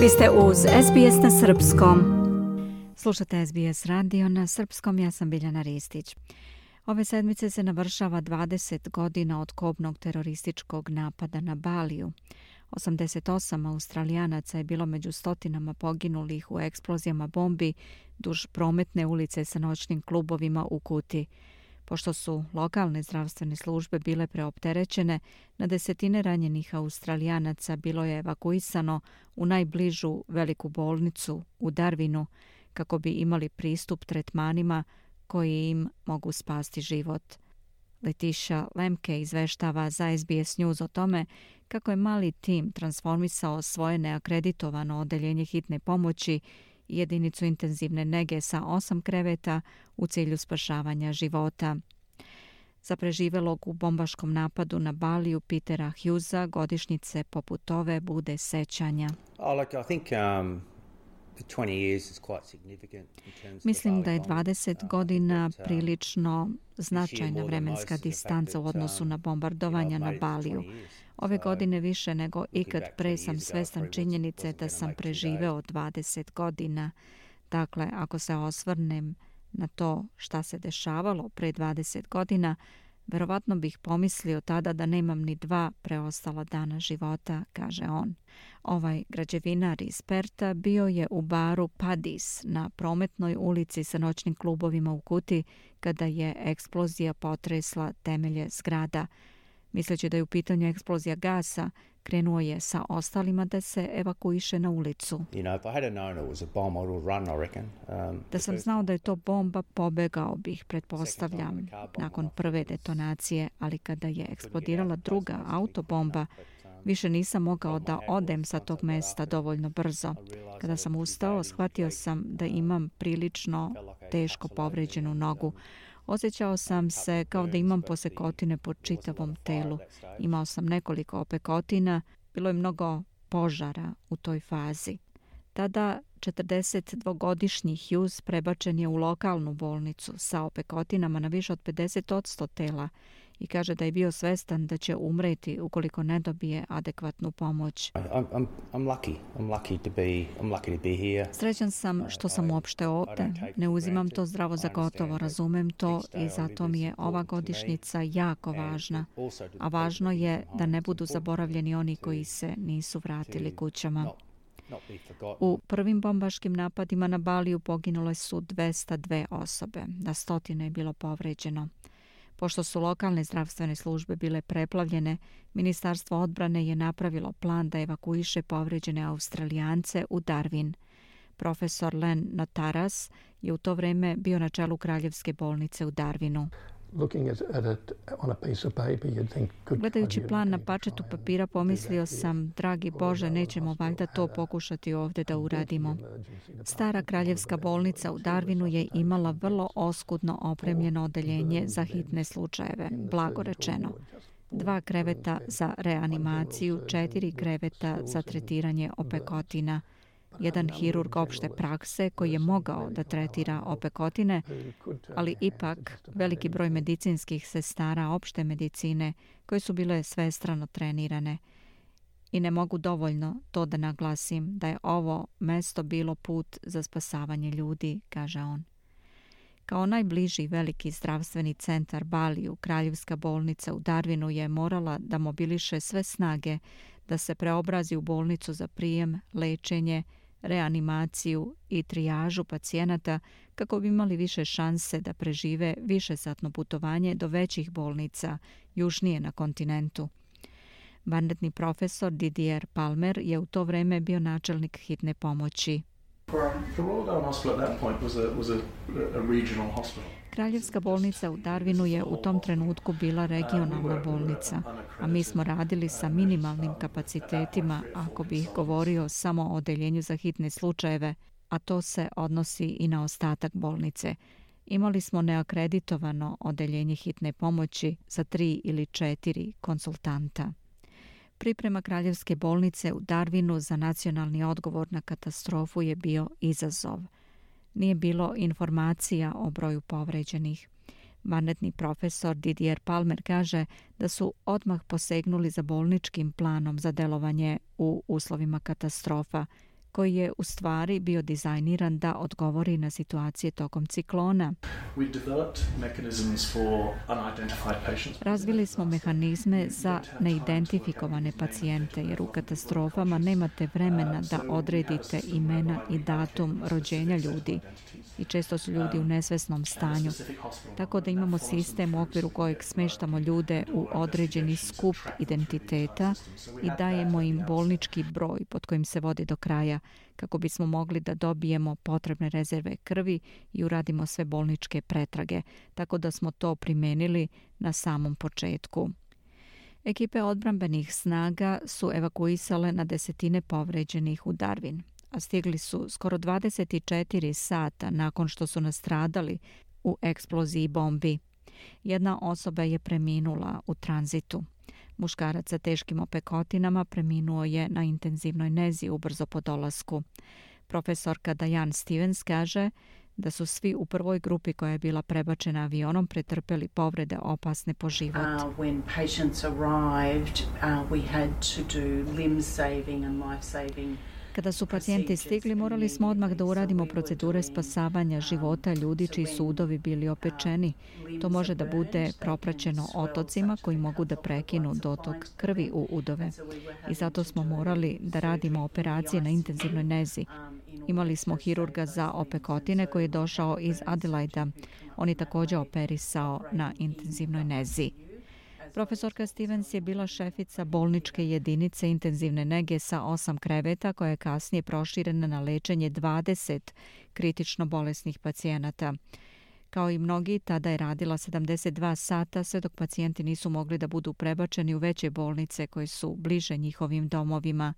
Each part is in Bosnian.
Vi ste uz SBS na Srpskom. Slušate SBS radio na Srpskom, ja sam Biljana Ristić. Ove sedmice se navršava 20 godina od kobnog terorističkog napada na Baliju. 88 australijanaca je bilo među stotinama poginulih u eksplozijama bombi duž prometne ulice sa noćnim klubovima u Kuti. Pošto su lokalne zdravstvene službe bile preopterećene, na desetine ranjenih australijanaca bilo je evakuisano u najbližu veliku bolnicu u Darwinu kako bi imali pristup tretmanima koji im mogu spasti život. Letiša Lemke izveštava za SBS News o tome kako je mali tim transformisao svoje neakreditovano odeljenje hitne pomoći jedinicu intenzivne nege sa osam kreveta u cilju spašavanja života. Za preživelog u bombaškom napadu na Baliju Petera Hughesa godišnjice poput ove bude sećanja. Oh, look, I think, um... Mislim da je 20 uh, godina uh, prilično značajna vremenska distanca u odnosu um, na bombardovanja na Baliju. Ove godine više nego ikad pre sam svestan činjenice da sam preživeo 20 godina. Dakle, ako se osvrnem na to šta se dešavalo pre 20 godina, verovatno bih pomislio tada da nemam ni dva preostala dana života, kaže on. Ovaj građevinar iz Perta bio je u baru Padis na prometnoj ulici sa noćnim klubovima u Kuti kada je eksplozija potresla temelje zgrada. Misleći da je u pitanju eksplozija gasa, krenuo je sa ostalima da se evakuiše na ulicu. Da sam znao da je to bomba, pobegao bih, pretpostavljam, nakon prve detonacije, ali kada je eksplodirala druga autobomba, više nisam mogao da odem sa tog mesta dovoljno brzo. Kada sam ustao, shvatio sam da imam prilično teško povređenu nogu. Osjećao sam se kao da imam posekotine po čitavom telu. Imao sam nekoliko opekotina, bilo je mnogo požara u toj fazi. Tada 42-godišnji Hughes prebačen je u lokalnu bolnicu sa opekotinama na više od 50 tela i kaže da je bio svestan da će umreti ukoliko ne dobije adekvatnu pomoć. Srećan sam što sam uopšte ovde. Ne uzimam to zdravo za gotovo, razumem to i zato mi je ova godišnjica jako važna. A važno je da ne budu zaboravljeni oni koji se nisu vratili kućama. U prvim bombaškim napadima na Baliju poginule su 202 osobe, na stotine je bilo povređeno. Pošto su lokalne zdravstvene službe bile preplavljene, Ministarstvo odbrane je napravilo plan da evakuiše povređene Australijance u Darwin. Profesor Len Notaras je u to vreme bio na čelu Kraljevske bolnice u Darwinu. Gledajući plan na pačetu papira, pomislio sam, dragi Bože, nećemo valjda to pokušati ovdje da uradimo. Stara kraljevska bolnica u Darwinu je imala vrlo oskudno opremljeno odeljenje za hitne slučajeve, blago rečeno. Dva kreveta za reanimaciju, četiri kreveta za tretiranje opekotina – jedan hirurg opšte prakse koji je mogao da tretira opekotine, ali ipak veliki broj medicinskih sestara opšte medicine koje su bile svestrano trenirane. I ne mogu dovoljno to da naglasim da je ovo mesto bilo put za spasavanje ljudi, kaže on. Kao najbliži veliki zdravstveni centar Baliju, Kraljevska bolnica u Darwinu je morala da mobiliše sve snage da se preobrazi u bolnicu za prijem, lečenje, reanimaciju i trijažu pacijenata kako bi imali više šanse da prežive višesatno putovanje do većih bolnica južnije na kontinentu. Vanredni profesor Didier Palmer je u to vreme bio načelnik hitne pomoći. Kraljevska bolnica u Darwinu je u tom trenutku bila regionalna bolnica, a mi smo radili sa minimalnim kapacitetima, ako bih govorio samo o odeljenju za hitne slučajeve, a to se odnosi i na ostatak bolnice. Imali smo neakreditovano odeljenje hitne pomoći za tri ili četiri konsultanta. Priprema Kraljevske bolnice u Darwinu za nacionalni odgovor na katastrofu je bio izazov – nije bilo informacija o broju povređenih. Vanetni profesor Didier Palmer kaže da su odmah posegnuli za bolničkim planom za delovanje u uslovima katastrofa, koji je u stvari bio dizajniran da odgovori na situacije tokom ciklona. Razvili smo mehanizme za neidentifikovane pacijente jer u katastrofama nemate vremena da odredite imena i datum rođenja ljudi. i često su ljudi u nesvesnom stanju. Tako da imamo sistem u okviru kojeg smeštamo ljude u određeni skup identiteta i dajemo im bolnički broj pod kojim se vodi do kraja kako bismo mogli da dobijemo potrebne rezerve krvi i uradimo sve bolničke pretrage, tako da smo to primenili na samom početku. Ekipe odbrambenih snaga su evakuisale na desetine povređenih u Darwin, a stigli su skoro 24 sata nakon što su nastradali u eksploziji bombi. Jedna osoba je preminula u tranzitu. Muškarac sa teškim opekotinama preminuo je na intenzivnoj nezi ubrzo po dolasku. Profesorka Diane Stevens kaže da su svi u prvoj grupi koja je bila prebačena avionom pretrpeli povrede opasne po život. Uh, kada su pacijenti stigli, morali smo odmah da uradimo procedure spasavanja života ljudi čiji su udovi bili opečeni. To može da bude propraćeno otocima koji mogu da prekinu dotok krvi u udove. I zato smo morali da radimo operacije na intenzivnoj nezi. Imali smo hirurga za opekotine koji je došao iz Adelaida. On je također operisao na intenzivnoj nezi. Profesorka Stevens je bila šefica bolničke jedinice intenzivne nege sa osam kreveta koja je kasnije proširena na lečenje 20 kritično bolesnih pacijenata. Kao i mnogi, tada je radila 72 sata sve dok pacijenti nisu mogli da budu prebačeni u veće bolnice koje su bliže njihovim domovima.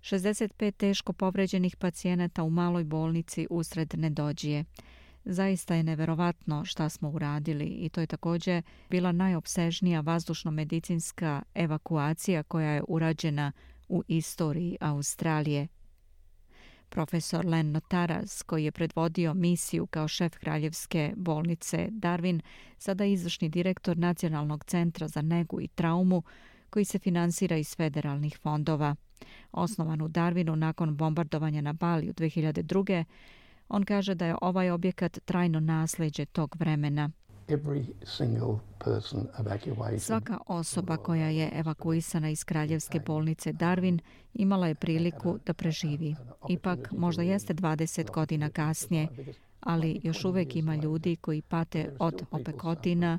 65 teško povređenih pacijenata u maloj bolnici usred nedođije. Zaista je neverovatno šta smo uradili i to je također bila najopsežnija vazdušno-medicinska evakuacija koja je urađena u istoriji Australije. Profesor Len Notaras, koji je predvodio misiju kao šef kraljevske bolnice Darwin, sada izvršni direktor Nacionalnog centra za negu i traumu, koji se finansira iz federalnih fondova. Osnovan u Darwinu nakon bombardovanja na Bali u 2002. On kaže da je ovaj objekat trajno nasljeđe tog vremena. Svaka osoba koja je evakuisana iz kraljevske bolnice Darwin imala je priliku da preživi. Ipak, možda jeste 20 godina kasnije, ali još uvek ima ljudi koji pate od opekotina,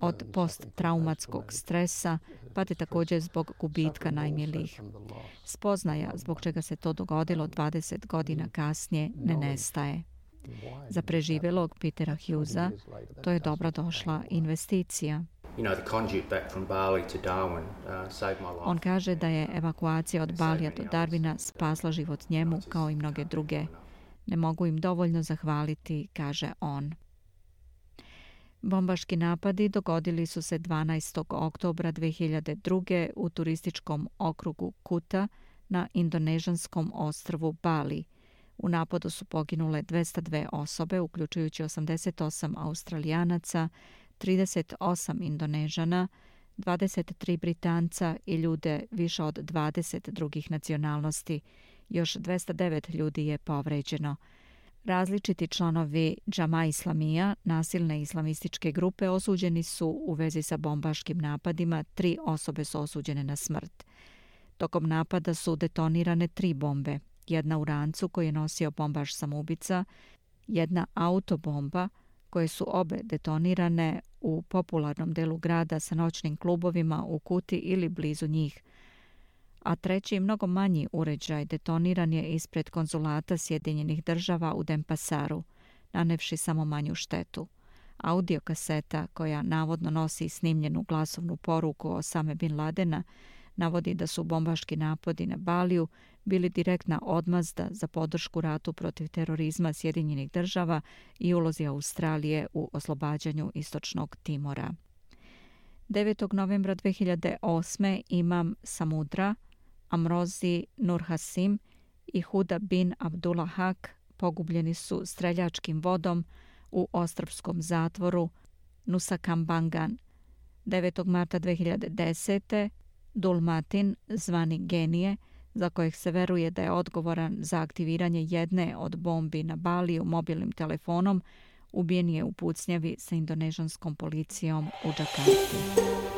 od posttraumatskog stresa, pate također zbog gubitka najmilijih. Spoznaja zbog čega se to dogodilo 20 godina kasnije ne nestaje. Za preživelog Petera Hughesa to je dobra došla investicija. On kaže da je evakuacija od Balija do Darwina spasla život njemu kao i mnoge druge. Ne mogu im dovoljno zahvaliti, kaže on. Bombaški napadi dogodili su se 12. oktobra 2002. u turističkom okrugu Kuta na indonežanskom ostrvu Bali. U napadu su poginule 202 osobe, uključujući 88 australijanaca, 38 indonežana, 23 britanca i ljude više od 20 drugih nacionalnosti, još 209 ljudi je povređeno. Različiti članovi Džama Islamija, nasilne islamističke grupe, osuđeni su u vezi sa bombaškim napadima. Tri osobe su osuđene na smrt. Tokom napada su detonirane tri bombe. Jedna u rancu koji je nosio bombaš samoubica, jedna autobomba koje su obe detonirane u popularnom delu grada sa noćnim klubovima u Kuti ili blizu njih – a treći mnogo manji uređaj detoniran je ispred konzulata Sjedinjenih država u Denpasaru, nanevši samo manju štetu. Audio kaseta, koja navodno nosi snimljenu glasovnu poruku o same Bin Ladena, navodi da su bombaški napodi na Baliju bili direktna odmazda za podršku ratu protiv terorizma Sjedinjenih država i ulozi Australije u oslobađanju Istočnog Timora. 9. novembra 2008. imam Samudra, Amrozi Nurhasim i Huda bin Abdullah Hak pogubljeni su streljačkim vodom u ostrovskom zatvoru Nusakambangan. 9. marta 2010. Dulmatin, zvani genije, za kojeg se veruje da je odgovoran za aktiviranje jedne od bombi na Baliju mobilnim telefonom, ubijen je u pucnjavi sa indonežanskom policijom u Džakarti.